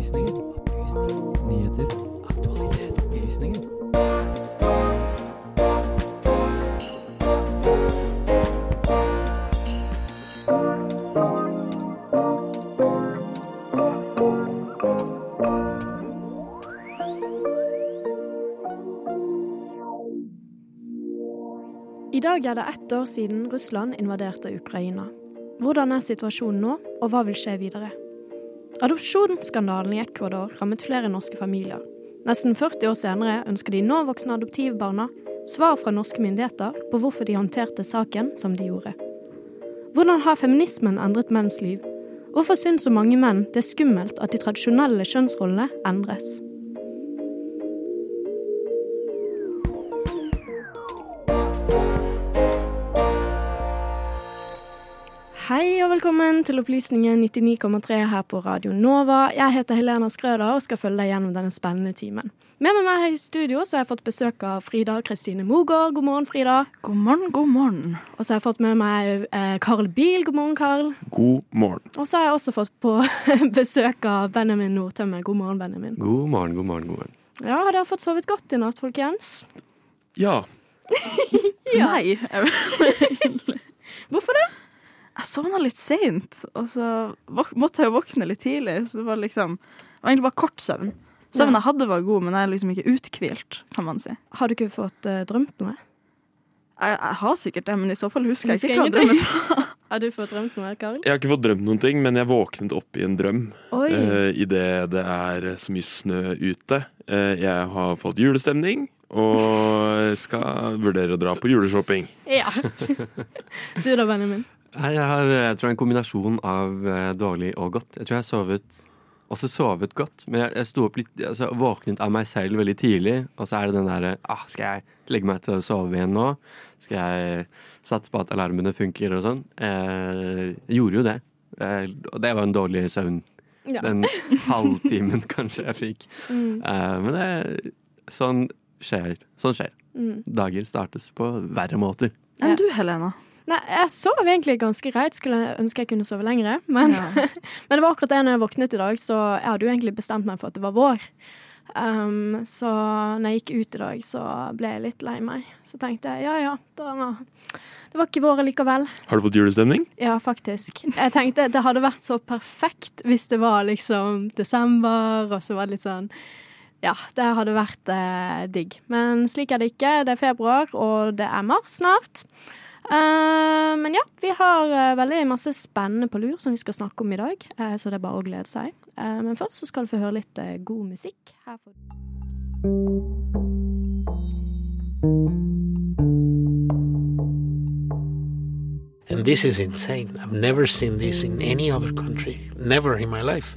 Opplysningen. Nyheter. Aktualitet. Opplysninger. I dag er det ett år siden Russland invaderte Ukraina. Hvordan er situasjonen nå, og hva vil skje videre? Adopsjonsskandalen i Ecuador rammet flere norske familier. Nesten 40 år senere ønsker de nå voksne adoptivbarna svar fra norske myndigheter på hvorfor de håndterte saken som de gjorde. Hvordan har feminismen endret menns liv? Hvorfor syns så mange menn det er skummelt at de tradisjonelle kjønnsrollene endres? Og velkommen til Opplysningen 99,3 her på Radio Nova. Jeg heter Helena Skrøder og skal følge deg gjennom denne spennende timen. Med meg her i studio så har jeg fått besøk av Frida Kristine Mogård. God morgen, Frida. God morgen, god morgen. Og så har jeg fått med meg eh, Karl Biel. God morgen, Karl. God morgen. Og så har jeg også fått på besøk av Benjamin Nordtømme. God morgen, Benjamin. God morgen, god morgen, god morgen. Ja, Har dere fått sovet godt i natt, folkens? Ja. Nei, Hvorfor det? Jeg sovna litt seint, og så måtte jeg jo våkne litt tidlig. Så det var liksom Det var egentlig bare kort søvn. Søvnen jeg hadde, var god, men jeg er liksom ikke uthvilt, kan man si. Har du ikke fått uh, drømt noe? Jeg, jeg har sikkert det, men i så fall husker jeg ikke hva drømmen var. Har du fått drømt noe, Karin? Jeg har ikke fått drømt noen ting, men jeg våknet opp i en drøm Oi. uh, idet det er så mye snø ute. Uh, jeg har fått julestemning og skal vurdere å dra på juleshopping. Ja. Du da, Benjamin? Jeg har jeg tror en kombinasjon av eh, dårlig og godt. Jeg tror jeg har sovet også sovet godt, men jeg, jeg sto opp litt altså, våknet av meg selv veldig tidlig. Og så er det den derre ah, Skal jeg legge meg til å sove igjen nå? Skal jeg satse på at alarmene funker og sånn? Eh, jeg gjorde jo det. Eh, og det var en dårlig søvn. Ja. Den halvtimen kanskje jeg fikk. Mm, Eh, men det, sånn skjer. Sånn skjer. mm. Dager startes på verre måter. Enn du, Helena? Nei, jeg sov egentlig ganske greit. Skulle ønske jeg kunne sove lenger. Men, Ja. men det var akkurat det når jeg våknet i dag, så jeg hadde jo egentlig bestemt meg for at det var vår. Um, så når jeg gikk ut i dag, så ble jeg litt lei meg. Så tenkte jeg ja ja, da, det var ikke vår likevel. Har du fått julestemning? Ja, faktisk. Jeg tenkte det hadde vært så perfekt hvis det var liksom desember, og så var det litt sånn Ja, det hadde vært eh, digg. Men slik er det ikke. Det er februar, og det er mars snart. Eh, men ja, vi har eh, veldig masse spennende på lur som vi skal snakke om i dag, eh, så det er bare å glede seg. Men først så skal du få høre litt god musikk. Her får And this is insane. I've never seen this in any other country. Never in my life.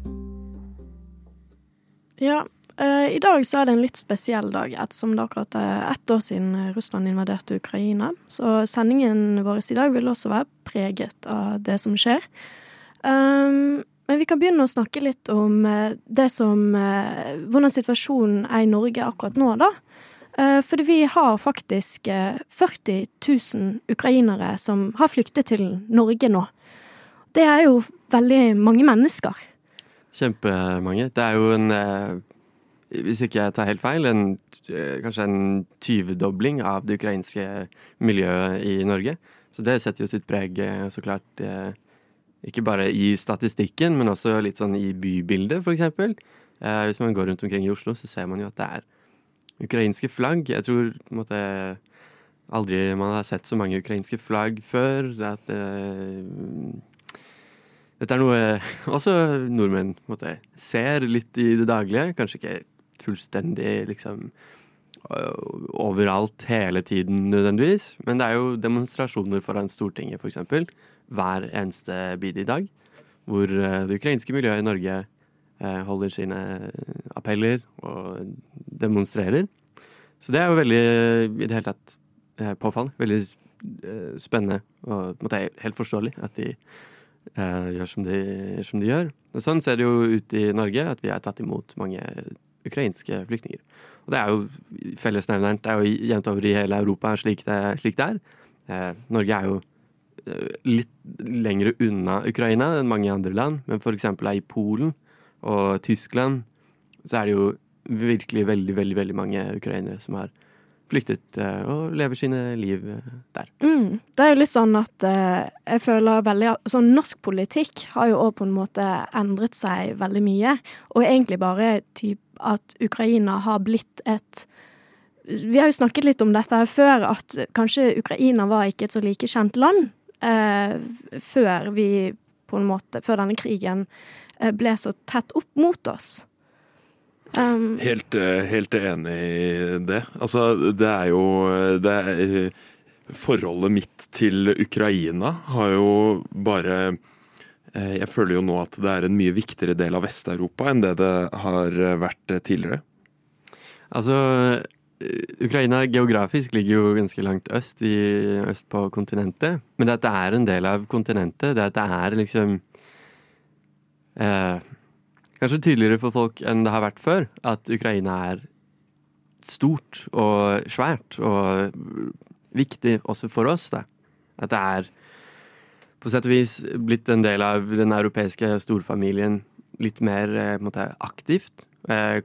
Ja, eh, i dag så er det en litt spesiell dag, ettersom det akkurat er ett år siden Russland invaderte Ukraina. Så sendingen vår i dag vil også være preget av det som skjer. Um, men vi kan begynne å snakke litt om eh, det som eh, Hvordan situasjonen er i Norge akkurat nå, da. Fordi vi har faktisk eh, 40 000 ukrainere som har flyktet til Norge nå. Det er jo veldig mange mennesker. Kjempemange. Det er jo en eh, Hvis ikke jeg tar helt feil, en, eh, kanskje en tyvedobling av det ukrainske miljøet i Norge. Så det setter jo sitt preg, eh, så klart, ikke bare i statistikken, men også litt sånn i bybildet. Eh, hvis man går rundt omkring i Oslo, så ser man jo at det er ukrainske flagg. Jeg tror på en måte aldri man har sett så mange ukrainske flagg før. At eh, dette er noe også nordmenn måte, ser litt i det daglige. Kanskje ikke fullstendig liksom øh, overalt hele tiden nødvendigvis. Men det er jo demonstrasjoner foran Stortinget f.eks. hver eneste bid i dag. Hvor øh, det ukrainske miljøet i Norge eh, holder sine appeller og demonstrerer. Så det er jo veldig, i det hele tatt, eh, påfallende. Veldig eh, spennende og måte, helt forståelig at de eh, gjør som de, som de gjør. Og sånn ser det jo ut i Norge, at vi har tatt imot mange ukrainske flyktninger. Og det er jo fellesnevneren. Det er jo jevnt over i hele Europa slik det, slik det er. Eh, Norge er jo eh, litt lengre unna Ukraina enn mange andre land, men f.eks. i Polen og Tyskland så er det jo virkelig veldig, veldig, veldig mange ukrainere som har flyktet eh, og lever sine liv eh, der. Mm. Det er jo litt sånn at eh, jeg føler veldig Sånn norsk politikk har jo òg på en måte endret seg veldig mye. Og egentlig bare typ at Ukraina har blitt et Vi har jo snakket litt om dette før, at kanskje Ukraina var ikke et så like kjent land eh, før vi på en måte Før denne krigen ble så tett opp mot oss. Um, Helt, eh, helt enig i det. Altså, det er jo det er, eh, Forholdet mitt til Ukraina har jo bare eh, Jeg føler jo nå at det er en mye viktigere del av Vest-Europa enn det det har vært tidligere. Altså, Ukraina geografisk ligger jo ganske langt øst, i, øst på kontinentet. Men det at det er en del av kontinentet, det at det er liksom eh, Kanskje tydeligere for folk enn det har vært før, at Ukraina er stort og svært og viktig også for oss. Da. At det er på sett og vis blitt en del av den europeiske storfamilien litt mer eh, måte, aktivt, eh,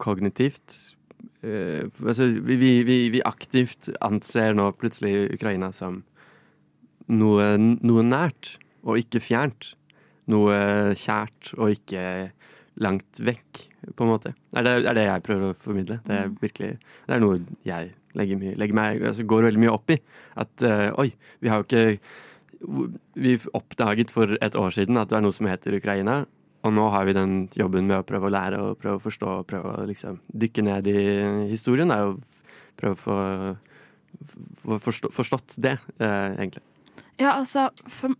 kognitivt. Eh, altså, vi, vi, vi aktivt anser nå plutselig Ukraina som noe, noe nært og ikke fjernt. Noe kjært og ikke langt vekk, på en måte. Er det er det jeg prøver å formidle. Det er virkelig Det er noe jeg legger, mye, legger meg altså går veldig mye opp i. At uh, oi, vi har jo ikke Vi oppdaget for et år siden at det er noe som heter Ukraina. Og nå har vi den jobben med å prøve å lære og prøve å forstå og prøve å liksom dykke ned i historien. Er og prøve å få, få forstå, forstått det, eh, egentlig. Ja, altså for,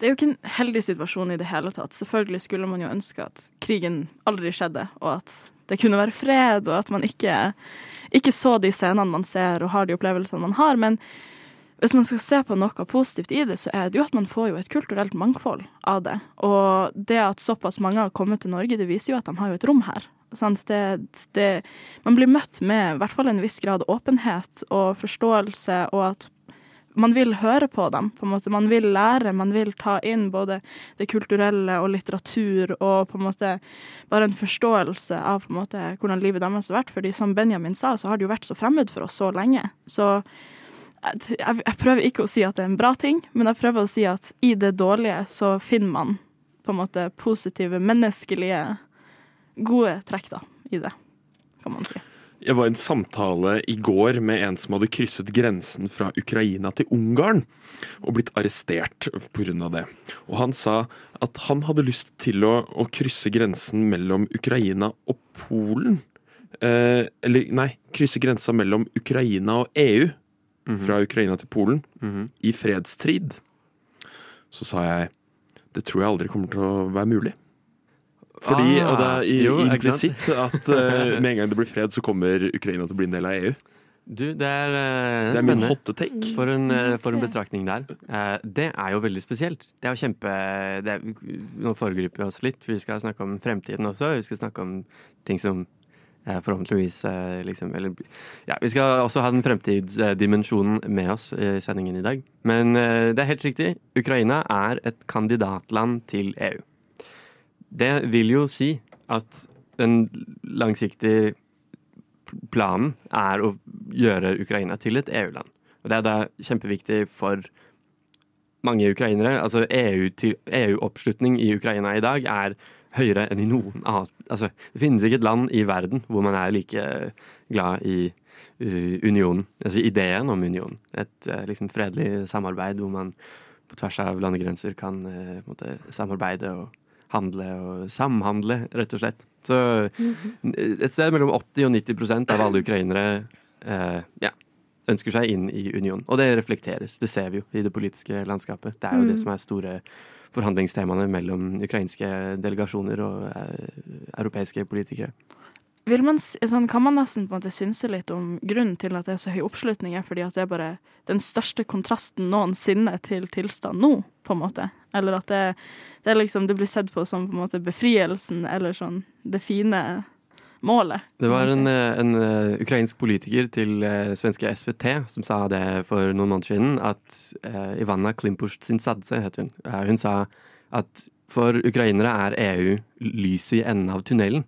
Det er jo ikke en heldig situasjon i det hele tatt. Selvfølgelig skulle man jo ønske at krigen aldri skjedde, og at det kunne være fred, og at man ikke, ikke så de scenene man ser og har de opplevelsene man har. Men hvis man skal se på noe positivt i det, så er det jo at man får jo et kulturelt mangfold av det. Og det at såpass mange har kommet til Norge, det viser jo at de har jo et rom her. Det, det, man blir møtt med i hvert fall en viss grad åpenhet og forståelse, og at man vil høre på dem. på en måte. Man vil lære, man vil ta inn både det kulturelle og litteratur og på en måte bare en forståelse av på en måte hvordan livet deres har vært. Fordi som Benjamin sa, så har det jo vært så fremmed for oss så lenge. Så jeg, jeg prøver ikke å si at det er en bra ting, men jeg prøver å si at i det dårlige så finner man på en måte positive, menneskelige, gode trekk da, i det, kan man si. Jeg var i en samtale i går med en som hadde krysset grensen fra Ukraina til Ungarn og blitt arrestert pga. det. Og han sa at han hadde lyst til å, å krysse grensen mellom Ukraina og Polen. Eh, eller nei, krysse grensa mellom Ukraina og EU. Fra Ukraina til Polen. I fredstrid. Så sa jeg det tror jeg aldri kommer til å være mulig. Fordi, Ah, og det er i- jo, implisitt at uh, med en gang det blir fred, så kommer Ukraina til å bli en del av EU. Du, det er, uh, Det er min hotte take. For en, uh, for en betraktning der. Eh, det er jo veldig spesielt. Det er jo kjempe det er, Nå foregriper vi oss litt, for vi skal snakke om fremtiden også. Vi skal snakke om ting som forhåpentligvis liksom Eller ja, vi skal også ha den fremtidsdimensjonen med oss i sendingen i dag. Men det er helt riktig. Ukraina er et kandidatland til EU. Det vil jo si at den langsiktige planen er å gjøre Ukraina til et EU-land. Og det er da kjempeviktig for mange ukrainere. Altså EU-oppslutning EU-oppslutning i Ukraina i dag er høyere enn i noen annet. Altså, det finnes ikke et land i verden hvor man er like glad i uh, unionen. Altså ideen om unionen. Et uh, liksom fredelig samarbeid hvor man på tvers av landegrenser kan uh, samarbeide og handle og samhandle, rett og slett. Så et sted mellom 80 og 90% av alle ukrainere eh, ja, ønsker seg inn i unionen. Og det reflekteres. Det ser vi jo i det politiske landskapet. Det er jo det Mm. som er store forhandlingstemaene mellom ukrainske delegasjoner og eh, europeiske politikere. Man, sånn, kan man nesten på en måte synse litt om grunnen til at det er så høy oppslutning, er fordi at det er bare den største kontrasten noensinne til tilstand nå, på en måte? Eller at det, det, liksom, det blir sett på som på en måte befrielsen, eller sånn det fine målet? Det var en, eh, en eh, ukrainsk politiker til eh, svenske SVT som sa det for noen måneder siden, at uh, Ivana Klimpush-Tsintsadze, heter hun, Eh, hun sa at for ukrainere er EU lyset i enden av tunnelen.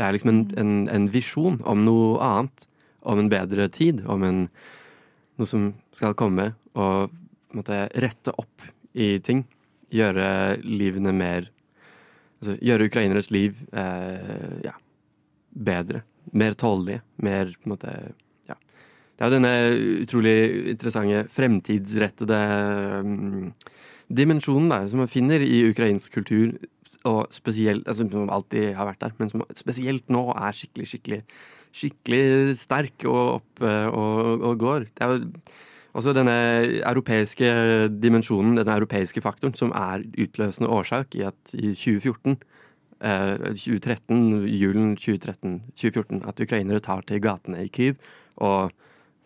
Det er liksom en, en, en visjon om noe annet, om en bedre tid, om en, noe som skal komme og måtte, rette opp i ting. Gjøre livene mer Altså gjøre ukraineres liv eh, ja, bedre. Mer tålelige. Mer på en måte Ja. Det er jo denne utrolig interessante fremtidsrettede um, dimensjonen da, som man finner i ukrainsk kultur, og spesielt altså, Som alltid har vært der, men som spesielt nå er skikkelig, skikkelig skikkelig sterk og oppe og, og går. Det er jo også denne europeiske dimensjonen, denne europeiske faktoren, som er utløsende årsak i at i 2014 eh, 2013, julen 2013, 2014, at ukrainere tar til gatene i Kyiv, og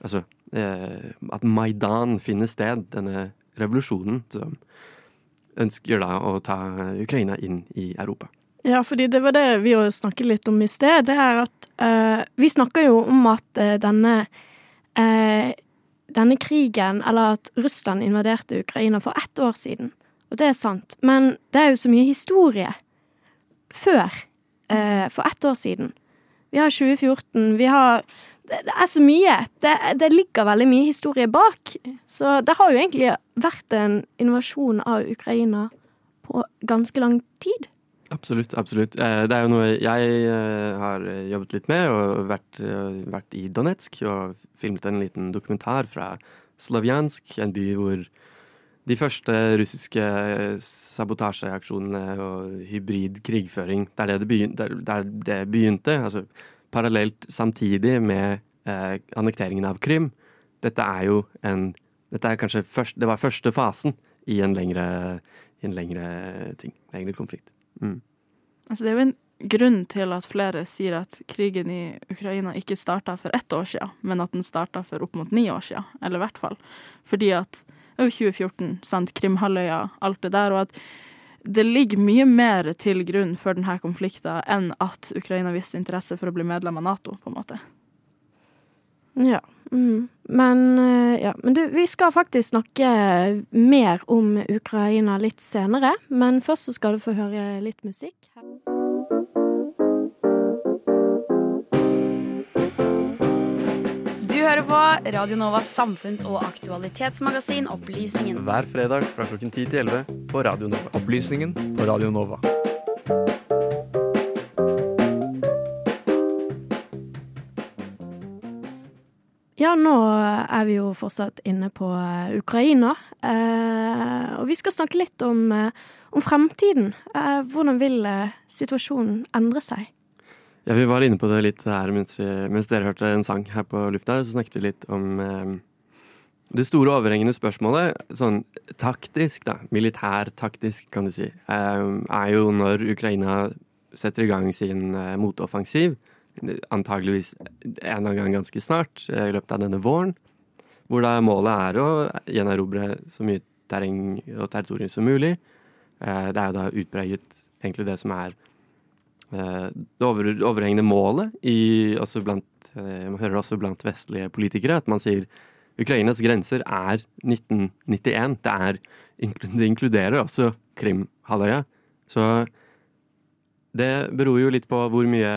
altså eh, At Maidan finner sted, denne revolusjonen som ønsker da å ta Ukraina inn i Europa. Ja, fordi det var det vi snakket litt om i sted. Det er at uh, Vi snakker jo om at uh, denne uh, denne krigen, eller at Russland invaderte Ukraina for ett år siden. Og det er sant. Men det er jo så mye historie før, for ett år siden. Vi har 2014, vi har Det, det er så mye. Det, det ligger veldig mye historie bak. Så det har jo egentlig vært en invasjon av Ukraina på ganske lang tid. Absolutt. absolutt. Eh, Det er jo noe jeg eh, har jobbet litt med, og vært, eh, vært i Donetsk og filmet en liten dokumentar fra Slavjansk, en by hvor de første russiske sabotasjeaksjonene og hybrid krigføring, det er det det begynte. Der det begynte altså parallelt samtidig med eh, annekteringen av Krim. Dette er jo en dette er kanskje først, Det var første fasen i en lengre, en lengre ting. Lengre konflikt. Mm. Altså, det er jo en grunn til at flere sier at krigen i Ukraina ikke starta for ett år siden, men at den starta for opp mot ni år siden, eller i hvert fall. Fordi at det er jo 2014, sant, Krimhalvøya, alt det der, og at det ligger mye mer til grunn for denne konflikten enn at Ukraina viste interesse for å bli medlem av Nato, på en måte. Ja. Mm. Men, eh, ja. Men du, vi skal faktisk snakke mer om Ukraina litt senere. Men først så skal du få høre litt musikk. Du hører på Radio Novas samfunns- og aktualitetsmagasin Opplysningen. Hver fredag fra klokken 10 til 11 på Radio Nova. Opplysningen på Radio Nova. Ja, nå er vi jo fortsatt inne på eh, Ukraina. Eh, og vi skal snakke litt om, eh, om fremtiden. Eh, hvordan vil eh, situasjonen endre seg? Ja, Vi var inne på det litt her mens, vi, mens dere hørte en sang her på lufta. Så snakket vi litt om eh, det store overhengende spørsmålet, sånn taktisk, da, militærtaktisk kan du si, eh, er jo når Ukraina setter i gang sin eh, motoffensiv. Antageligvis en eller annen gang ganske snart, eh, i løpet av denne våren. Hvor da målet er å gjenerobre så mye terreng og territorium som mulig. Eh, det er jo da utpreget egentlig det som er det over, overhengende målet i, også blant, eh, man hører også blant vestlige politikere at man sier Ukrainas grenser er 1991. Det, er, det inkluderer også Krim-halvøya. Så det beror jo litt på hvor mye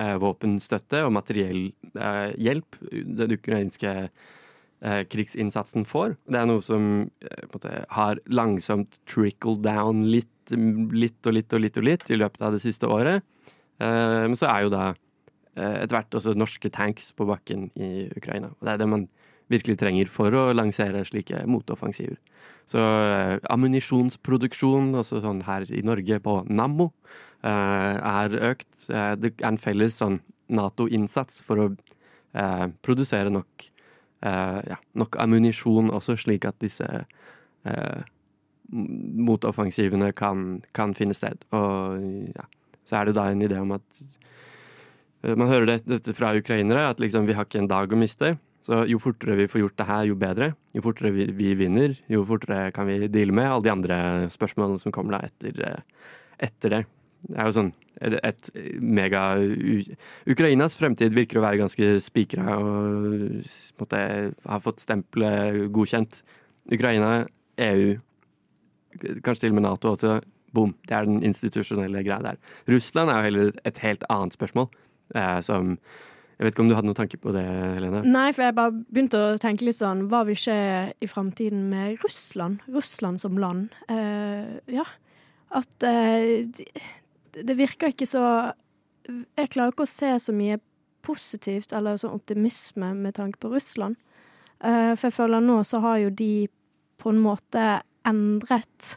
eh, våpenstøtte og materiell eh, hjelp den ukrainske eh, krigsinnsatsen får. Det er noe som eh, måte har langsomt trickled down litt, litt og litt og litt og litt i løpet av det siste året. Eh, men så er jo da eh, etter hvert også norske tanks på bakken i Ukraina. Og det er det man virkelig trenger for å lansere slike motoffensiver. Så eh, ammunisjonsproduksjon, altså sånn her i Norge på Nammo, eh, er økt. Eh, det er en felles sånn Nato-innsats for å eh, produsere nok, ja, nok ammunisjon også, slik at disse motoffensivene kan, kan finne sted. Og ja, så er det da en idé om at eh, Man hører det, dette fra ukrainere, at liksom vi har ikke en dag å miste. Så jo fortere vi får gjort det her, jo bedre. Jo fortere vi, vi vinner, jo fortere kan vi deale med alle de andre spørsmålene som kommer da etter, eh, etter det. Det er jo sånn et, et mega Ukrainas fremtid virker å være ganske spikra og måtte, har fått stempelet godkjent. Ukraina, EU, kanskje til og med Nato også. Boom. Det er den institusjonelle greia der. Russland er jo heller et helt annet spørsmål. Eh, som Jeg vet ikke om du hadde noen tanke på det, Helene? Nei, for jeg bare begynte å tenke litt sånn Hva vil skje i framtiden med Russland? Russland som land. Eh, ja. At eh, det virker ikke så Jeg klarer ikke å se så mye positivt eller sånn optimisme med tanke på Russland. Uh, for jeg føler nå så har jo de på en måte endret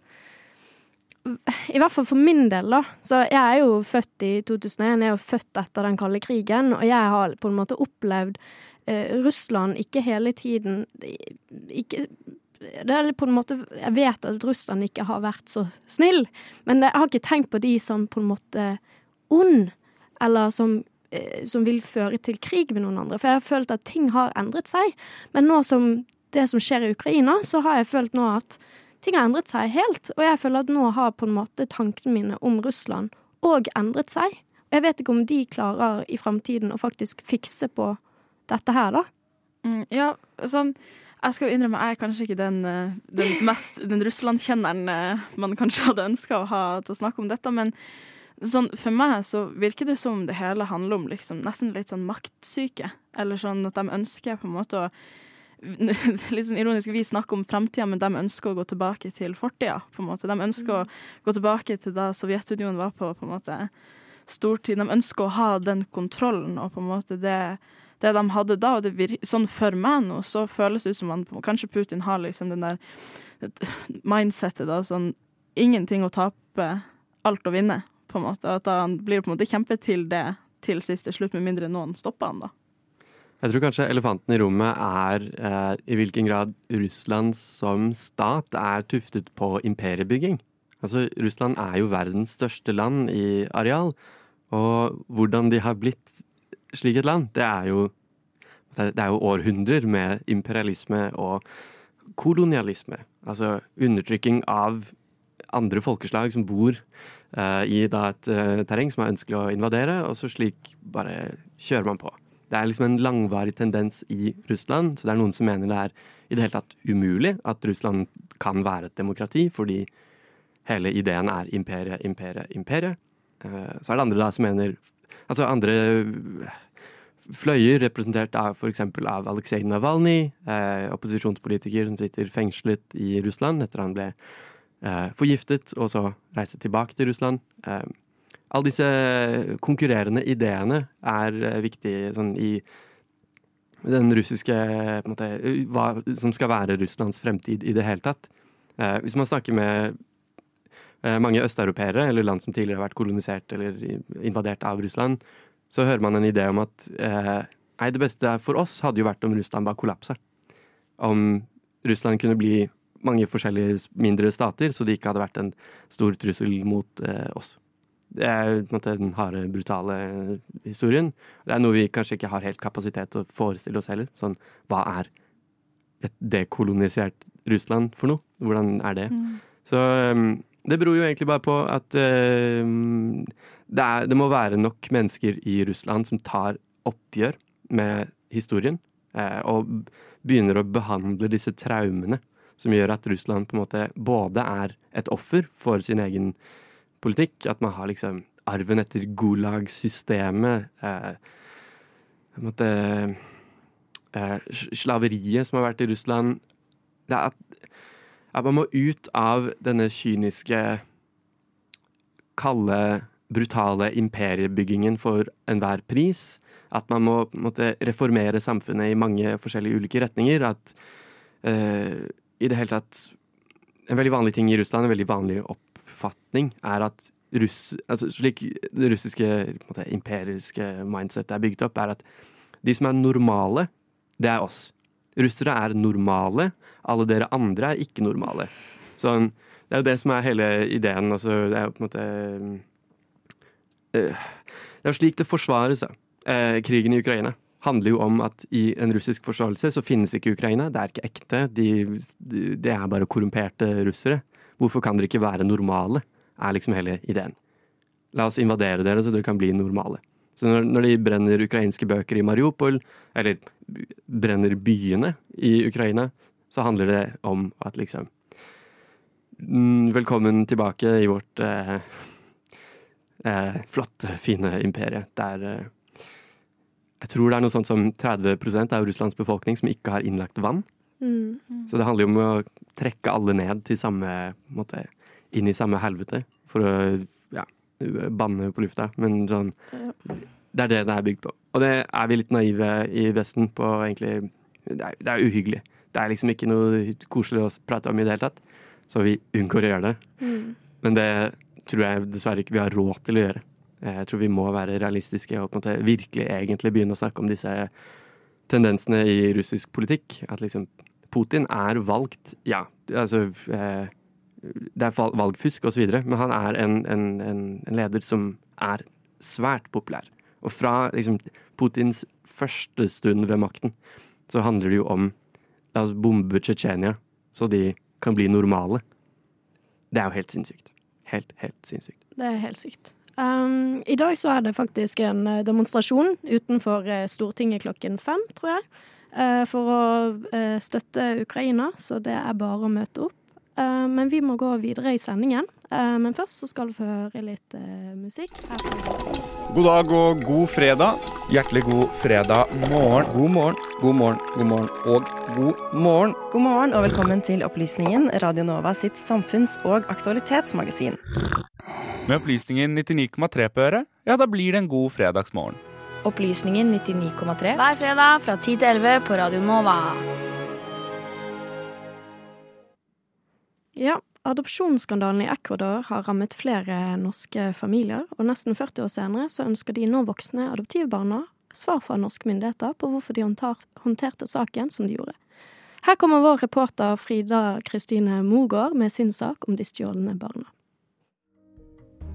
I hvert fall for min del, da. Så jeg er jo født i 2001, jeg er jo født etter den kalde krigen, og jeg har på en måte opplevd eh, Russland ikke hele tiden ikke det er på en måte Jeg vet at Russland ikke har vært så snill, men jeg har ikke tenkt på de som på en måte ond, eller som, eh, som vil føre til krig med noen andre. For jeg har følt at ting har endret seg. Men nå som det som skjer i Ukraina, så har jeg følt nå at ting har endret seg helt. Og jeg føler at nå har på en måte tankene mine om Russland òg endret seg. Og jeg vet ikke om de klarer i framtiden å faktisk fikse på dette her, da. Mm, ja, sånn jeg skal jo innrømme, jeg er kanskje ikke den, eh, den den Russland-kjenneren eh, man kanskje hadde ønska å ha til å snakke om dette, men sånn, for meg så virker det som det hele handler om liksom, nesten litt sånn maktsyke. Eller sånn at de ønsker på en måte å Litt sånn ironisk, vi snakker om fremtida, men de ønsker å gå tilbake til fortida. på en måte. De ønsker mm. å gå tilbake til da Sovjetunionen var på på en måte stortid. De ønsker å ha den kontrollen og på en måte det det de hadde da. Og det sånn for meg nå, så føles det ut som man Kanskje Putin har liksom den der mindsettet, da. Sånn ingenting å tape, alt å vinne, på en måte. At han blir på en måte kjempet til det til siste slutt, med mindre noen stopper han, da. Jeg tror kanskje elefanten i rommet er eh, i hvilken grad Russland som stat er tuftet på imperiebygging. Altså, Russland er jo verdens største land i areal. Og hvordan de har blitt slik et land, det er jo det er jo århundrer med imperialisme og kolonialisme. Altså undertrykking av andre folkeslag som bor uh, i da, et uh, terreng som er ønskelig å invadere, og så slik bare kjører man på. Det er liksom en langvarig tendens i Russland, så det er noen som mener det er i det hele tatt umulig at Russland kan være et demokrati, fordi hele ideen er imperie, imperie, imperie. Uh, så er det andre da som mener Altså andre fløyer, representert av f.eks. av Aleksej Navalnyj, eh, opposisjonspolitiker som sitter fengslet i Russland etter han ble eh, forgiftet og så reiste tilbake til Russland. Eh, alle disse konkurrerende ideene er eh, viktige sånn, i den russiske måte, Hva som skal være Russlands fremtid i det hele tatt. Eh, hvis man snakker med Eh, mange østeuropeere, eller land som tidligere har vært kolonisert eller invadert av Russland, så hører man en idé om at eh, det beste for oss hadde jo vært om Russland bare kollapsa. Om Russland kunne bli mange forskjellige mindre stater, så det ikke hadde vært en stor trussel mot eh, oss. Det er på en måte den harde, brutale historien. Det er noe vi kanskje ikke har helt kapasitet til å forestille oss heller. Sånn, hva er et dekolonisert Russland for noe? Hvordan er det? Mm. Så um, det beror jo egentlig bare på at uh, det, er, det, må være nok mennesker i Russland som tar oppgjør med historien, uh, og begynner å behandle disse traumene som gjør at Russland på en måte både er et offer for sin egen politikk, at man har liksom arven etter Gulag-systemet, uh, slaveriet som har vært i Russland at at man må ut av denne kyniske, kalde, brutale imperiebyggingen for enhver pris. At man må måtte, reformere samfunnet i mange forskjellige ulike retninger. At eh, i det hele tatt En veldig vanlig ting i Russland, en veldig vanlig oppfatning, er at russ, altså slik det russiske måte, imperiske mindsetet er bygd opp, er at de som er normale, det er oss. Russere er normale. Alle dere andre er ikke normale. Sånn, Det er jo det som er hele ideen. Altså, det er jo på en måte øh, Det er slik det forsvarer seg. Eh, krigen i Ukraina handler jo om at i en russisk forståelse så finnes ikke Ukraina. Det er ikke ekte. De, de, det er bare korrumperte russere. Hvorfor kan dere ikke være normale? Er liksom hele ideen. La oss invadere dere så dere kan bli normale. Så når, de brenner ukrainske bøker i Mariupol, eller brenner byene i Ukraina, så handler det om at liksom mm, Velkommen tilbake i vårt eh, eh, flotte, fine imperie. Der eh, jeg tror det er noe sånt som 30% av Russlands befolkning som ikke har innlagt vann. Mm. Så det handler jo om å trekke alle ned til samme måte, inn i samme helvete for å ja, banne på lufta. Men sånn Det er det det er bygd på. Og det er vi litt naive i Vesten på, egentlig. Det er, det er uhyggelig. Det er liksom ikke noe koselig å prate om i det hele tatt. Så vi unngår å gjøre det. Mm. Men det tror jeg dessverre ikke vi har råd til å gjøre. Jeg tror vi må være realistiske og på en måte virkelig egentlig begynne å snakke om disse tendensene i russisk politikk. At liksom Putin er valgt, ja, altså eh, Det er val- valgfusk osv., men han er en, en, en, en leder som er svært populær. Og fra liksom, Putins første stund ved makten så handler det jo om La oss bombe Tsjetsjenia så de kan bli normale. Det er jo helt sinnssykt. Helt, helt sinnssykt. Det er helt sykt. Um, I dag så er det faktisk en eh, demonstrasjon utenfor eh, Stortinget klokken fem, tror jeg. Eh, For å eh, støtte Ukraina, så det er bare å møte opp. Eh, Men vi må gå videre i sendingen. Eh, Men først så skal du få høre litt musikk. Her God dag og god fredag. Hjertelig god fredag morgen. God morgen, god morgen, god morgen og god morgen. God morgen og velkommen til Opplysningen, Radio Nova sitt samfunns- og aktualitetsmagasin. Med opplysningen 99,3 på øret, ja, da blir det en god fredagsmorgen. Opplysningen 99,3 hver fredag fra 10 til 11 på Radio Nova. Ja, adopsjonsskandalen i Ecuador har rammet flere norske familier, og nesten 40 år senere så ønsker de nå voksne adoptivbarna svar fra norske myndigheter på hvorfor de håndterte saken som de gjorde. Her kommer vår reporter Frida Kristine Mogård med sin sak om de stjålne barna.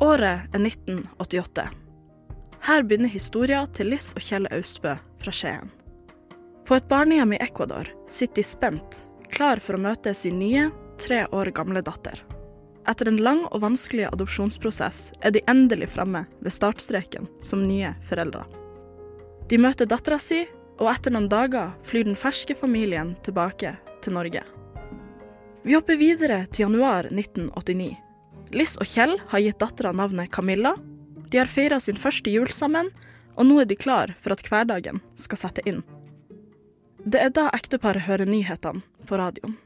Året er 1988. Her begynner historia til Liss og Kjell Austbø fra Skien. På et barnehjem i Ecuador sitter de spent, klar for å møte sin nye, tre år gamle datter. Etter en lang og vanskelig adopsjonsprosess er de endelig framme ved startstreken som nye foreldre. De møter dattera si, og etter noen dager flyr den ferske familien tilbake til Norge. Vi hopper videre til januar 1989. Liss og Kjell har gitt dattera navnet Camilla. De har feira sin første jul sammen, og nå er de klar for at hverdagen skal sette inn. Det er da ekteparet hører nyhetene på radioen.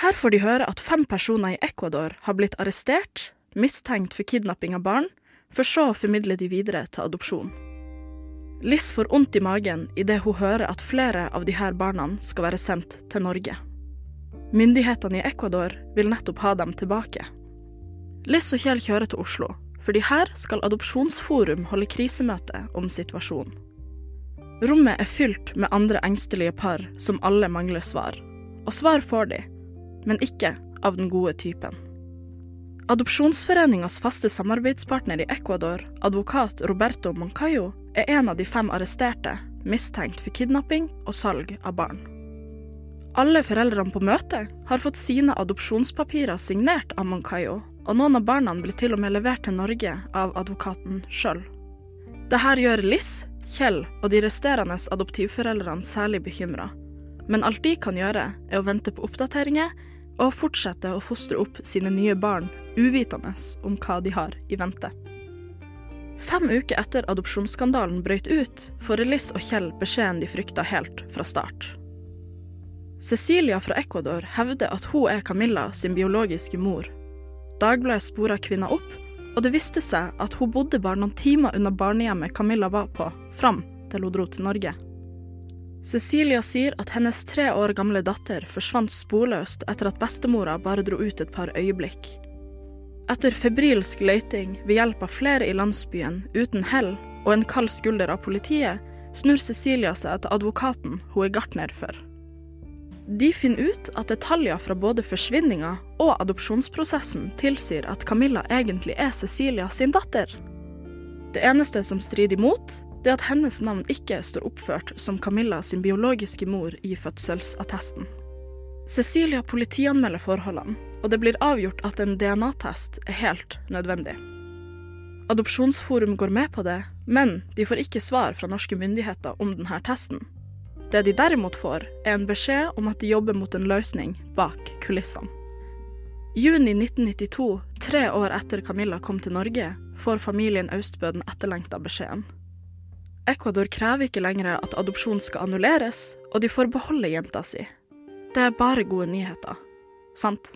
Her får de høre at fem personer i Ecuador har blitt arrestert, mistenkt for kidnapping av barn, for så å formidle de videre til adopsjon. Liss får vondt i magen idet hun hører at flere av disse barna skal være sendt til Norge. Myndighetene i Ecuador vil nettopp ha dem tilbake. Liss og Kjell kjører til Oslo, fordi her skal Adopsjonsforum holde krisemøte om situasjonen. Rommet er fylt med andre engstelige par som alle mangler svar. Og svar får de, men ikke av den gode typen. Adopsjonsforeningas faste samarbeidspartner i Ecuador, advokat Roberto Moncayo, er en av de fem arresterte, mistenkt for kidnapping og salg av barn. Alle foreldrene på møtet har fått sine adopsjonspapirer signert av Moncayo, og noen av barna blir til og med levert til Norge av advokaten sjøl. Dette gjør Liss, Kjell og de resterende adoptivforeldrene særlig bekymra, men alt de kan gjøre, er å vente på oppdateringer og fortsette å fostre opp sine nye barn uvitende om hva de har i vente. Fem uker etter adopsjonsskandalen brøt ut, får Liss og Kjell beskjeden de frykta helt fra start. Cecilia fra Ecuador hevder at hun er Camilla sin biologiske mor. Dagbladet spora kvinna opp, og det viste seg at hun bodde bare noen timer unna barnehjemmet Camilla var på, fram til hun dro til Norge. Cecilia sier at hennes tre år gamle datter forsvant sporløst etter at bestemora bare dro ut et par øyeblikk. Etter febrilsk leiting ved hjelp av flere i landsbyen uten hell og en kald skulder av politiet, snur Cecilia seg til advokaten hun er gartner for. De finner ut at detaljer fra både forsvinninga og adopsjonsprosessen tilsier at Camilla egentlig er Cecilia sin datter. Det eneste som strider imot, det er at hennes navn ikke står oppført som Camilla sin biologiske mor i fødselsattesten. Cecilia politianmelder forholdene, og det blir avgjort at en DNA-test er helt nødvendig. Adopsjonsforum går med på det, men de får ikke svar fra norske myndigheter om denne testen. Det de derimot får, er en beskjed om at de jobber mot en løsning bak kulissene. Juni 1992, tre år etter Camilla kom til Norge, får familien Austbø den etterlengta beskjeden. Ecuador krever ikke lenger at adopsjon skal annulleres, og de får beholde jenta si. Det er bare gode nyheter. Sant?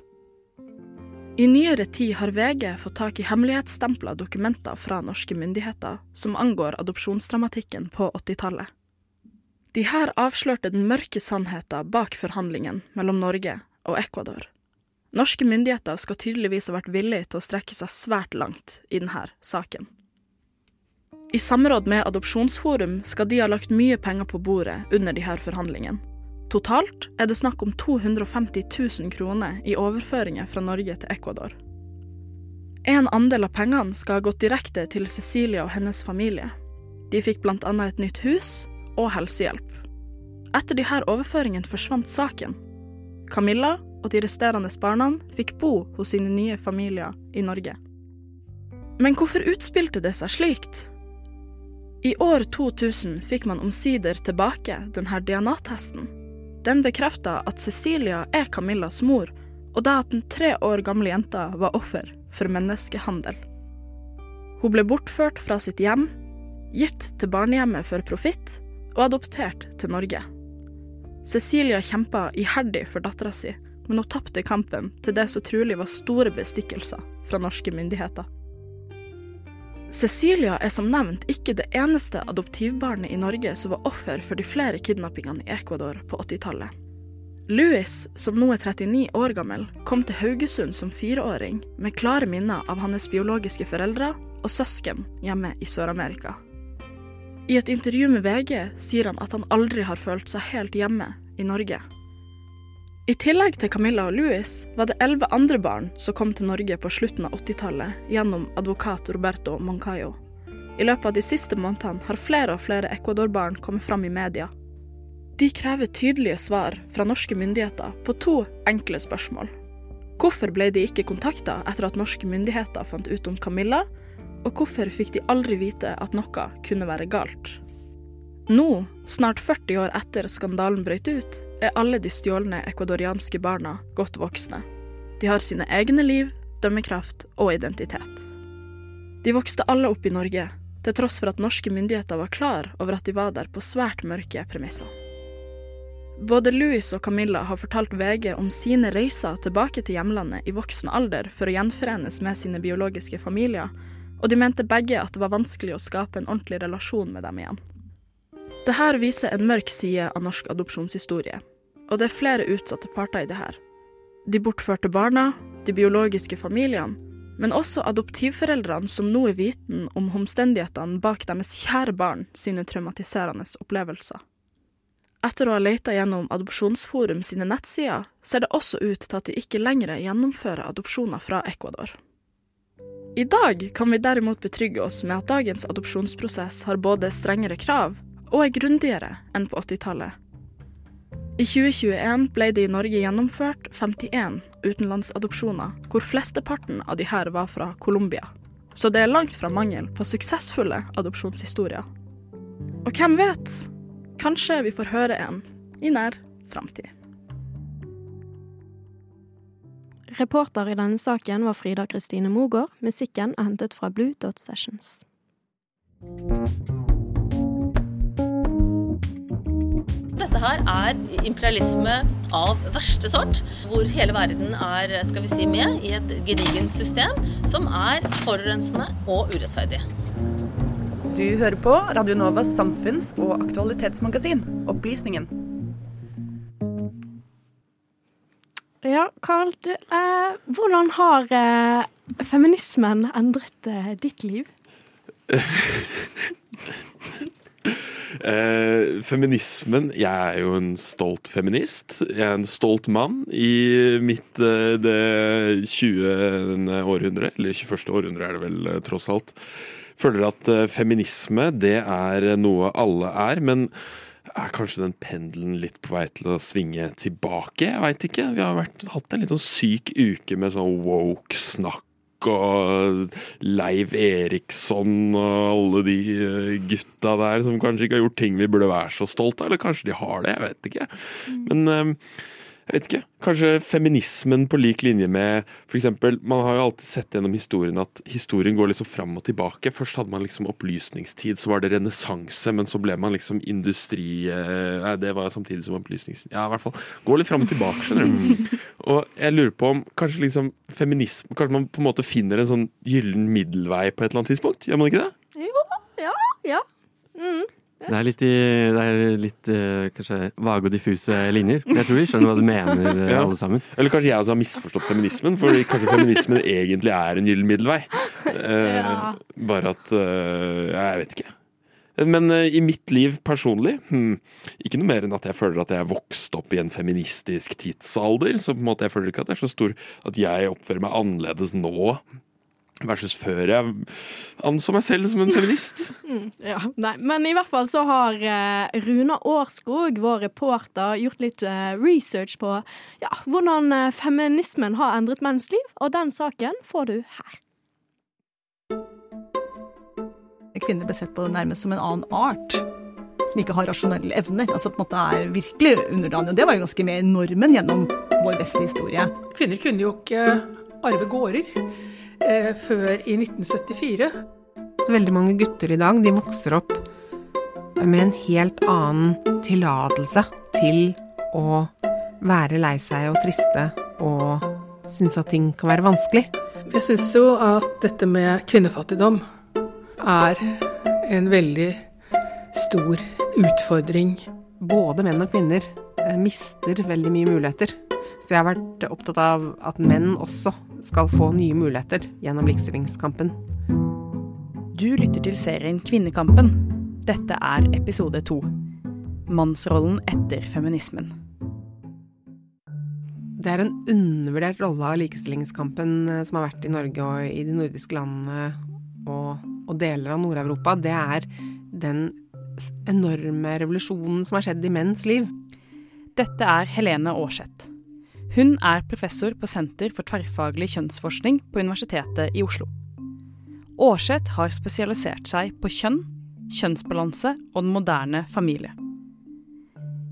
I nyere tid har VG fått tak i hemmelighetsstempla dokumenter fra norske myndigheter som angår adopsjonsdramatikken på 80-tallet. De her avslørte den mørke sannheten bak forhandlingen mellom Norge og Ecuador. Norske myndigheter skal tydeligvis ha vært villige til å strekke seg svært langt i denne saken. I samråd med Adopsjonsforum skal de ha lagt mye penger på bordet under de her forhandlingene. Totalt er det snakk om 250 000 kroner i overføringer fra Norge til Ecuador. En andel av pengene skal ha gått direkte til Cecilia og hennes familie. De fikk annet et nytt hus og helsehjelp. Etter de her overføringene forsvant saken. Camilla og de resterende barna fikk bo hos sine nye familier i Norge. Men hvorfor utspilte det seg slikt? I år 2000 fikk man omsider tilbake denne DNA-testen. Den bekrefta at Cecilia er Camillas mor, og da at den tre år gamle jenta var offer for menneskehandel. Hun ble bortført fra sitt hjem, gitt til barnehjemmet for profitt og adoptert til Norge. Cecilia kjempa iherdig for dattera si, men hun tapte kampen til det som trolig var store bestikkelser fra norske myndigheter. Cecilia er som nevnt ikke det eneste adoptivbarnet i Norge som var offer for de flere kidnappingene i Ecuador på 80-tallet. Louis, som nå er 39 år gammel, kom til Haugesund som fireåring med klare minner av hans biologiske foreldre og søsken hjemme i Sør-Amerika. I et intervju med VG sier han at han aldri har følt seg helt hjemme i Norge. I tillegg til Camilla og Louis var det elleve andre barn som kom til Norge på slutten av 80-tallet gjennom advokat Roberto Moncayo. I løpet av de siste månedene har flere og flere Ecuador-barn kommet fram i media. De krever tydelige svar fra norske myndigheter på to enkle spørsmål. Hvorfor ble de ikke kontakta etter at norske myndigheter fant ut om Camilla, og hvorfor fikk de aldri vite at noe kunne være galt? Nå, snart 40 år etter skandalen brøt ut, er alle de stjålne ecuadorianske barna godt voksne. De har sine egne liv, dømmekraft og identitet. De vokste alle opp i Norge, til tross for at norske myndigheter var klar over at de var der på svært mørke premisser. Både Louis og Camilla har fortalt VG om sine reiser tilbake til hjemlandet i voksen alder for å gjenforenes med sine biologiske familier, og de mente begge at det var vanskelig å skape en ordentlig relasjon med dem igjen. Det her viser en mørk side av norsk adopsjonshistorie, og det er flere utsatte parter i det her. De bortførte barna, de biologiske familiene, men også adoptivforeldrene som nå er viten om omstendighetene bak deres kjære barn sine traumatiserende opplevelser. Etter å ha leita gjennom Adopsjonsforum sine nettsider, ser det også ut til at de ikke lenger gjennomfører adopsjoner fra Ecuador. I dag kan vi derimot betrygge oss med at dagens adopsjonsprosess har både strengere krav og er grundigere enn på 80-tallet. I 2021 ble det i Norge gjennomført 51 utenlandsadopsjoner, hvor flesteparten av de her var fra Colombia. Så det er langt fra mangel på suksessfulle adopsjonshistorier. Og hvem vet? Kanskje vi får høre en i nær framtid. Reporter i denne saken var Frida Kristine Mogård. Musikken er hentet fra Blue Dot Sessions. Dette her er imperialisme av verste sort, hvor hele verden er skal vi si, med i et gedigent system som er forurensende og urettferdig. Du hører på Radio Novas samfunns- og aktualitetsmagasin, Opplysningen. Ja, Karl, du, eh, hvordan har eh, feminismen endret eh, ditt liv? Eh, feminismen Jeg er jo en stolt feminist. Jeg er en stolt mann i mitt eh, det 20. århundre, eller 21. århundre er det vel eh, tross alt. Føler at feminisme, det er noe alle er, men er kanskje den pendelen litt på vei til å svinge tilbake? Jeg veit ikke. Vi har vært, hatt en litt sånn syk uke med sånn woke-snakk og Leiv Eriksson og alle de eh, gutta der som kanskje ikke har gjort ting vi burde være så stolt av. Eller kanskje de har det, jeg vet ikke. Men eh, jeg vet ikke. Kanskje feminismen på lik linje med f.eks. Man har jo alltid sett gjennom historien at historien går liksom fram og tilbake. Først hadde man liksom opplysningstid, så var det renessanse, men så ble man liksom industri eh, Nei, det var samtidig som opplysningstid. Ja, i hvert fall. Går litt fram og tilbake, skjønner du. Og jeg lurer på om kanskje liksom feminisme Kanskje man på en måte finner en sånn gyllen middelvei på et eller annet tidspunkt? Gjør man ikke det? Jo, ja, ja. Mm. Det er litt, i, det er litt eh, kanskje vage og diffuse linjer. Men jeg tror vi skjønner hva du mener, eh, Ja. alle sammen. Eller kanskje jeg også har misforstått feminismen, for kanskje feminismen egentlig er en gyllen middelvei. Eh, Ja. Bare at Jeg vet ikke. Men i mitt liv personlig, hmm, ikke noe mer enn at jeg føler at jeg er vokst opp i en feministisk tidsalder. Så på en måte jeg føler ikke at det er så stor at jeg oppfører meg annerledes nå versus før jeg anså meg selv som en feminist. Mm, ja, nei. Men i hvert fall så har eh, Runa Årskog, vår reporter, gjort litt eh, research på ja, hvordan eh, feminismen har endret menns liv, og den saken får du her. Kvinner ble sett på nærmest som en annen art. Som ikke har rasjonelle evner. Altså på en måte er virkelig underdanig. Og det var jo ganske med normen gjennom vår beste historie. Kvinner kunne jo ikke arve gårder eh, før i 1974. Veldig mange gutter i dag de vokser opp med en helt annen tillatelse til å være lei seg og triste og synes at ting kan være vanskelig. Jeg syns jo at dette med kvinnefattigdom er en veldig stor utfordring. Både menn og kvinner eh, mister veldig mye muligheter. Så jeg har vært opptatt av at menn også skal få nye muligheter gjennom likestillingskampen. Du lytter til serien Kvinnekampen. Dette er episode to. Mannsrollen etter feminismen. Det er en undervurdert rolle av likestillingskampen eh, som har vært i Norge og i de nordiske landene og, og deler av Nord-Europa. Det er den enorme revolusjonen som har skjedd i menns liv. Dette er Helene Aarseth. Hun er professor på Senter for tverrfaglig kjønnsforskning på Universitetet i Oslo. Aarseth har spesialisert seg på kjønn, kjønnsbalanse og den moderne familie.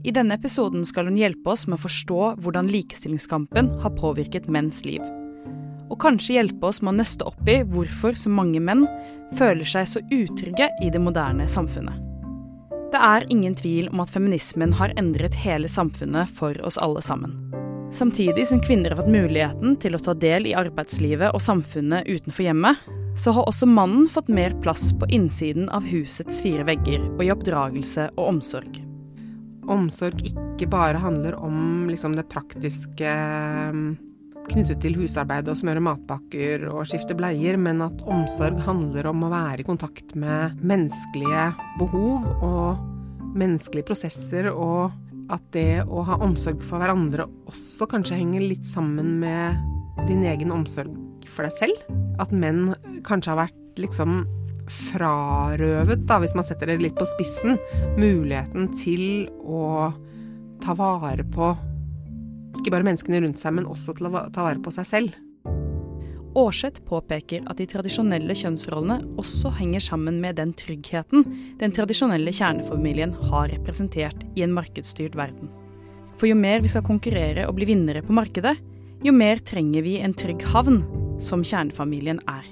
I denne episoden skal hun hjelpe oss med å forstå hvordan likestillingskampen har påvirket menns liv. Og kanskje hjelpe oss med å nøste opp i hvorfor så mange menn føler seg så utrygge i det moderne samfunnet. Det er ingen tvil om at feminismen har endret hele samfunnet for oss alle sammen. Samtidig som kvinner har fått muligheten til å ta del i arbeidslivet og samfunnet utenfor hjemmet, så har også mannen fått mer plass på innsiden av husets fire vegger og i oppdragelse og omsorg. Omsorg ikke bare handler om liksom, det praktiske eh, knyttet til husarbeid og smøre matpakker og skifte bleier, men at omsorg handler om å være i kontakt med menneskelige behov og menneskelige prosesser, og at det å ha omsorg for hverandre også kanskje henger litt sammen med din egen omsorg for deg selv. At menn kanskje har vært liksom frarøvet, da, hvis man setter det litt på spissen, muligheten til å ta vare på ikke bare menneskene rundt seg, men også til å ta vare på seg selv. Aarseth påpeker at de tradisjonelle kjønnsrollene også henger sammen med den tryggheten den tradisjonelle kjernefamilien har representert i en markedsstyrt verden. For jo mer vi skal konkurrere og bli vinnere på markedet, jo mer trenger vi en trygg havn, som kjernefamilien er.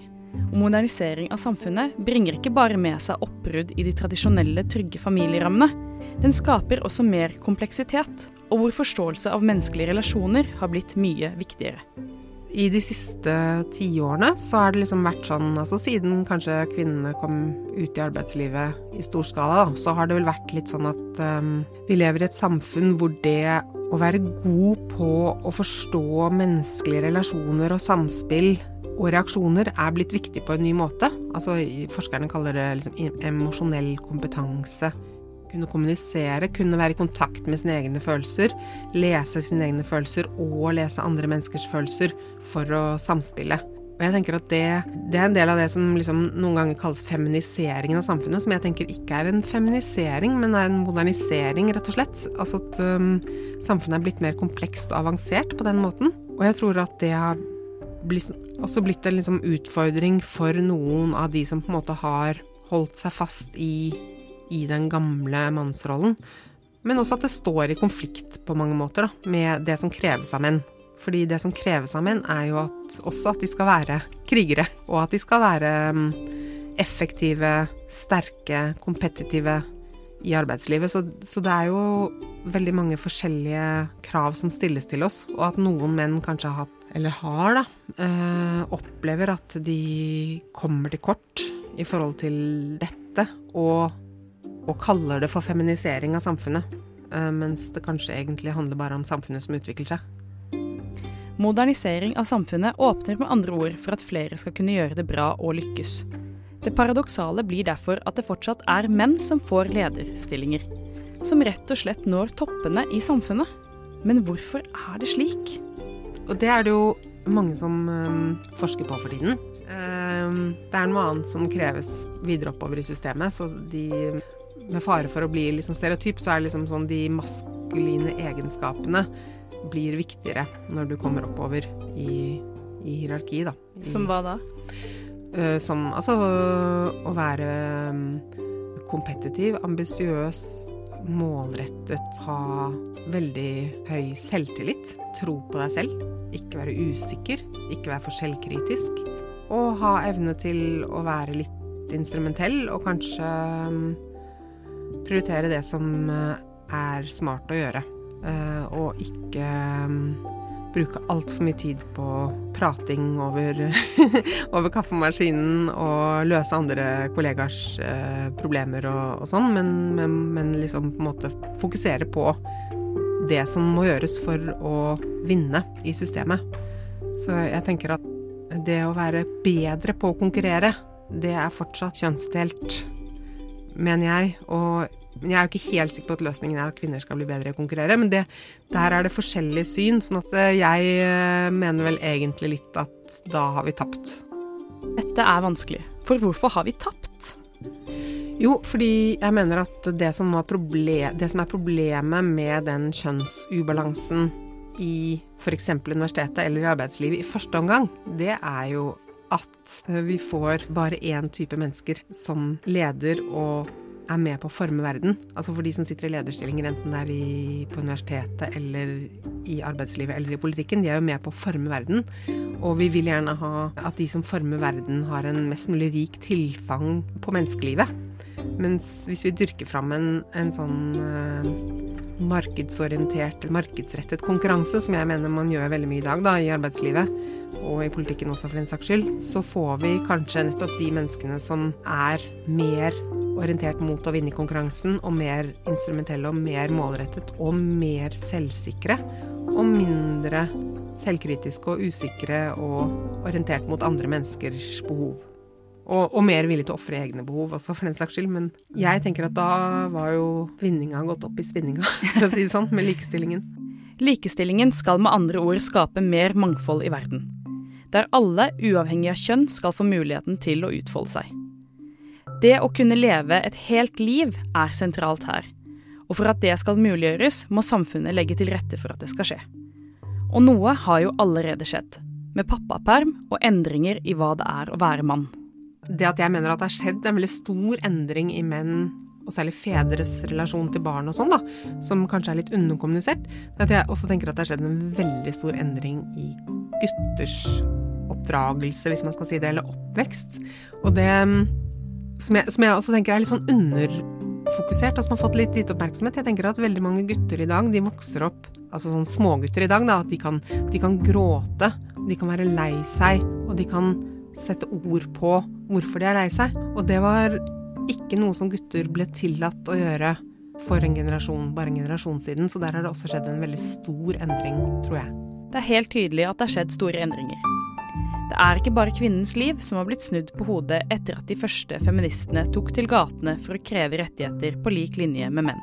Og modernisering av samfunnet bringer ikke bare med seg oppbrudd i de tradisjonelle trygge familierammene. Den skaper også mer kompleksitet, og hvor forståelse av menneskelige relasjoner har blitt mye viktigere. I de siste tiårene så har det liksom vært sånn, altså siden kanskje kvinnene kom ut i arbeidslivet i stor skala, så har det vel vært litt sånn at um, vi lever i et samfunn hvor det å være god på å forstå menneskelige relasjoner og samspill og reaksjoner er blitt viktig på en ny måte. Altså forskerne kaller det liksom emosjonell kompetanse. Kunne kommunisere, kunne være i kontakt med sine egne følelser, lese sine egne følelser og lese andre menneskers følelser for å samspille. Og jeg tenker at det, det er en del av det som liksom noen ganger kalles feminiseringen av samfunnet, som jeg tenker ikke er en feminisering, men er en modernisering, rett og slett. Altså at um, samfunnet er blitt mer komplekst og avansert på den måten. Og jeg tror at det har blitt, også blitt en liksom utfordring for noen av de som på en måte har holdt seg fast i, i den gamle mannsrollen. Men også at det står i konflikt på mange måter da, med det som kreves av menn. Fordi det som kreves av menn, er jo at, også at de skal være krigere. Og at de skal være um, effektive, sterke, kompetitive i arbeidslivet. Så, så, det er jo veldig mange forskjellige krav som stilles til oss. Og at noen menn kanskje har hatt, eller har, da, øh, opplever at de kommer til kort i forhold til dette. Og, og kaller det for feminisering av samfunnet. Øh, mens det kanskje egentlig handler bare om samfunnet som utvikler seg. Modernisering av samfunnet åpner med andre ord for at flere skal kunne gjøre det bra og lykkes. Det paradoksale blir derfor at det fortsatt er menn som får lederstillinger. Som rett og slett når toppene i samfunnet. Men hvorfor er det slik? Og det er det jo mange som um, forsker på for tiden. Um, det er noe annet som kreves videre oppover i systemet, så de med fare for å bli liksom stereotyp, så er det liksom sånn de maskuline egenskapene blir viktigere når du kommer oppover i, i hierarkiet, da. I, som hva da? Uh, som altså å være um, kompetitiv, ambisiøs, målrettet, ha veldig høy selvtillit, tro på deg selv, ikke være usikker, ikke være for selvkritisk, og ha evne til å være litt instrumentell og kanskje um, prioritere det som uh, er smart å gjøre. Uh, og ikke um, bruke altfor mye tid på prating over, over, kaffemaskinen og løse andre kollegers uh, problemer og, og sånn, men, men, men, liksom på en måte fokusere på det som må gjøres for å vinne i systemet. Så jeg tenker at det å være bedre på å konkurrere, det er fortsatt kjønnsdelt, mener jeg. Og men jeg er jo ikke helt sikker på at løsningen er at kvinner skal bli bedre i å konkurrere. Men det, der er det forskjellige syn, sånn at eh, jeg eh, mener vel egentlig litt at da har vi tapt. Dette er vanskelig, for hvorfor har vi tapt? Jo, fordi jeg mener at det som, problem, det som er problemet med den kjønnsubalansen i f.eks. universitetet eller i arbeidslivet i første omgang, det er jo at vi får bare én type mennesker som leder og er med på å forme verden. Altså for de som sitter i lederstillinger, enten det er i, på universitetet eller i arbeidslivet eller i politikken, de er jo med på å forme verden. Og vi vil gjerne ha at de som former verden, har en mest mulig rik tilfang på menneskelivet. Mens hvis vi dyrker fram en, en sånn uh, markedsorientert, markedsrettet konkurranse, som jeg mener man gjør veldig mye i dag da, i arbeidslivet, og i politikken også for den saks skyld, så får vi kanskje nettopp de menneskene som er mer orientert mot å vinne konkurransen, og mer instrumentelle og mer målrettet og mer selvsikre. Og mindre selvkritiske og usikre og orientert mot andre menneskers behov. Og, og mer villig til å ofre egne behov også, for den saks skyld. Men jeg tenker at da var jo vinninga gått opp i spinninga, for å si det sånn, med likestillingen. Likestillingen skal med andre ord skape mer mangfold i verden. Der alle, uavhengig av kjønn, skal få muligheten til å utfolde seg. Det å kunne leve et helt liv er sentralt her. Og for at det skal muliggjøres, må samfunnet legge til rette for at det skal skje. Og noe har jo allerede skjedd. Med pappaperm og endringer i hva det er å være mann. Det at jeg mener at det har skjedd en veldig stor endring i menn, og særlig fedres relasjon til barn og sånn, da, som kanskje er litt underkommunisert, det at jeg også tenker at det har skjedd en veldig stor endring i gutters oppdragelse, hvis man skal si det, eller oppvekst. Og det som jeg, som jeg, også tenker er litt sånn underfokusert, som har fått litt lite oppmerksomhet. Jeg tenker at veldig mange gutter i dag, de vokser opp, altså sånn smågutter i dag, da, at de kan, de kan gråte, de kan være lei seg, og de kan sette ord på hvorfor de er lei seg. Og det var ikke noe som gutter ble tillatt å gjøre for en generasjon, bare en generasjon siden. Så der har det også skjedd en veldig stor endring, tror jeg. Det er helt tydelig at det har skjedd store endringer. Det er ikke bare kvinnens liv som har blitt snudd på hodet etter at de første feministene tok til gatene for å kreve rettigheter på lik linje med menn.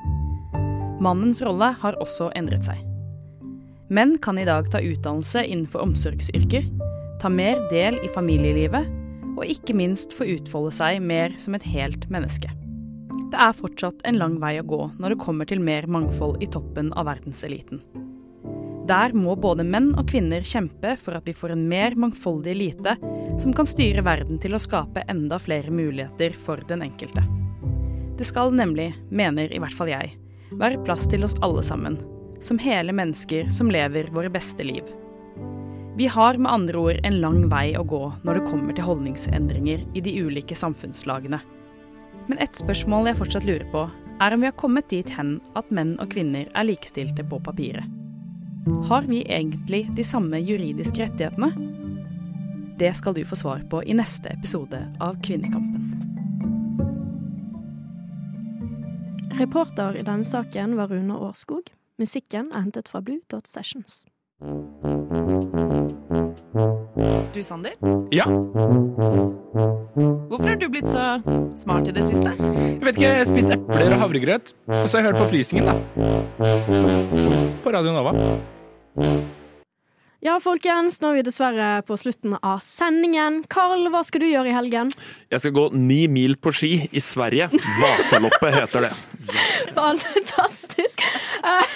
Mannens rolle har også endret seg. Menn kan i dag ta utdannelse innenfor omsorgsyrker, ta mer del i familielivet og ikke minst få utfolde seg mer som et helt menneske. Det er fortsatt en lang vei å gå når det kommer til mer mangfold i toppen av verdenseliten. Der må både menn og kvinner kjempe for at vi får en mer mangfoldig elite som kan styre verden til å skape enda flere muligheter for den enkelte. Det skal nemlig, mener i hvert fall jeg, være plass til oss alle sammen, som hele mennesker som lever våre beste liv. Vi har med andre ord en lang vei å gå når det kommer til holdningsendringer i de ulike samfunnslagene. Men ett spørsmål jeg fortsatt lurer på, er om vi har kommet dit hen at menn og kvinner er likestilte på papiret. Har vi egentlig de samme juridiske rettighetene? Det skal du få svar på i neste episode av Kvinnekampen. Reporter i denne saken var Rune Årskog. Musikken er hentet fra Blue Dot Sessions. Du, Sander? Ja? Hvorfor har du blitt så smart i det siste? Jeg vet ikke, jeg spiste epler og havregrøt. Og så har jeg hørt på opplysningen, da. På Radio Nova. Ja, folkens, nå er vi dessverre på slutten av sendingen. Karl, hva skal du gjøre i helgen? Jeg skal gå ni mil på ski i Sverige. Vasaloppet heter det. Fantastisk. Eh,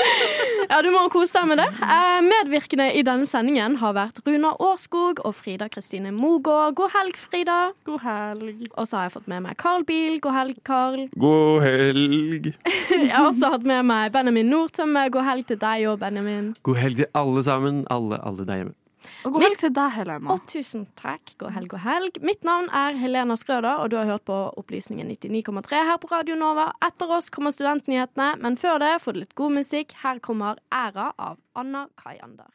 ja, du må kose deg med det. Eh, Medvirkende i denne sendingen har vært Runa Årskog og Frida Kristine Mogård. God helg, Frida. God helg. Og så har jeg fått med meg Carl Biel. God helg, Carl. God helg. Jeg har også hatt med meg Benjamin Nordtømme. God helg til deg òg, Benjamin. God helg til alle sammen. Alle, alle der hjemme. Og god helg til deg, Helena. Og tusen takk. God helg, god helg. Mitt navn er Helena Skrøder, og du har hørt på Opplysningen 99,3 her på Radio Nova. Etter oss kommer Studentnyhetene, men før det får du litt god musikk. Her kommer Æra av Anna Kayander.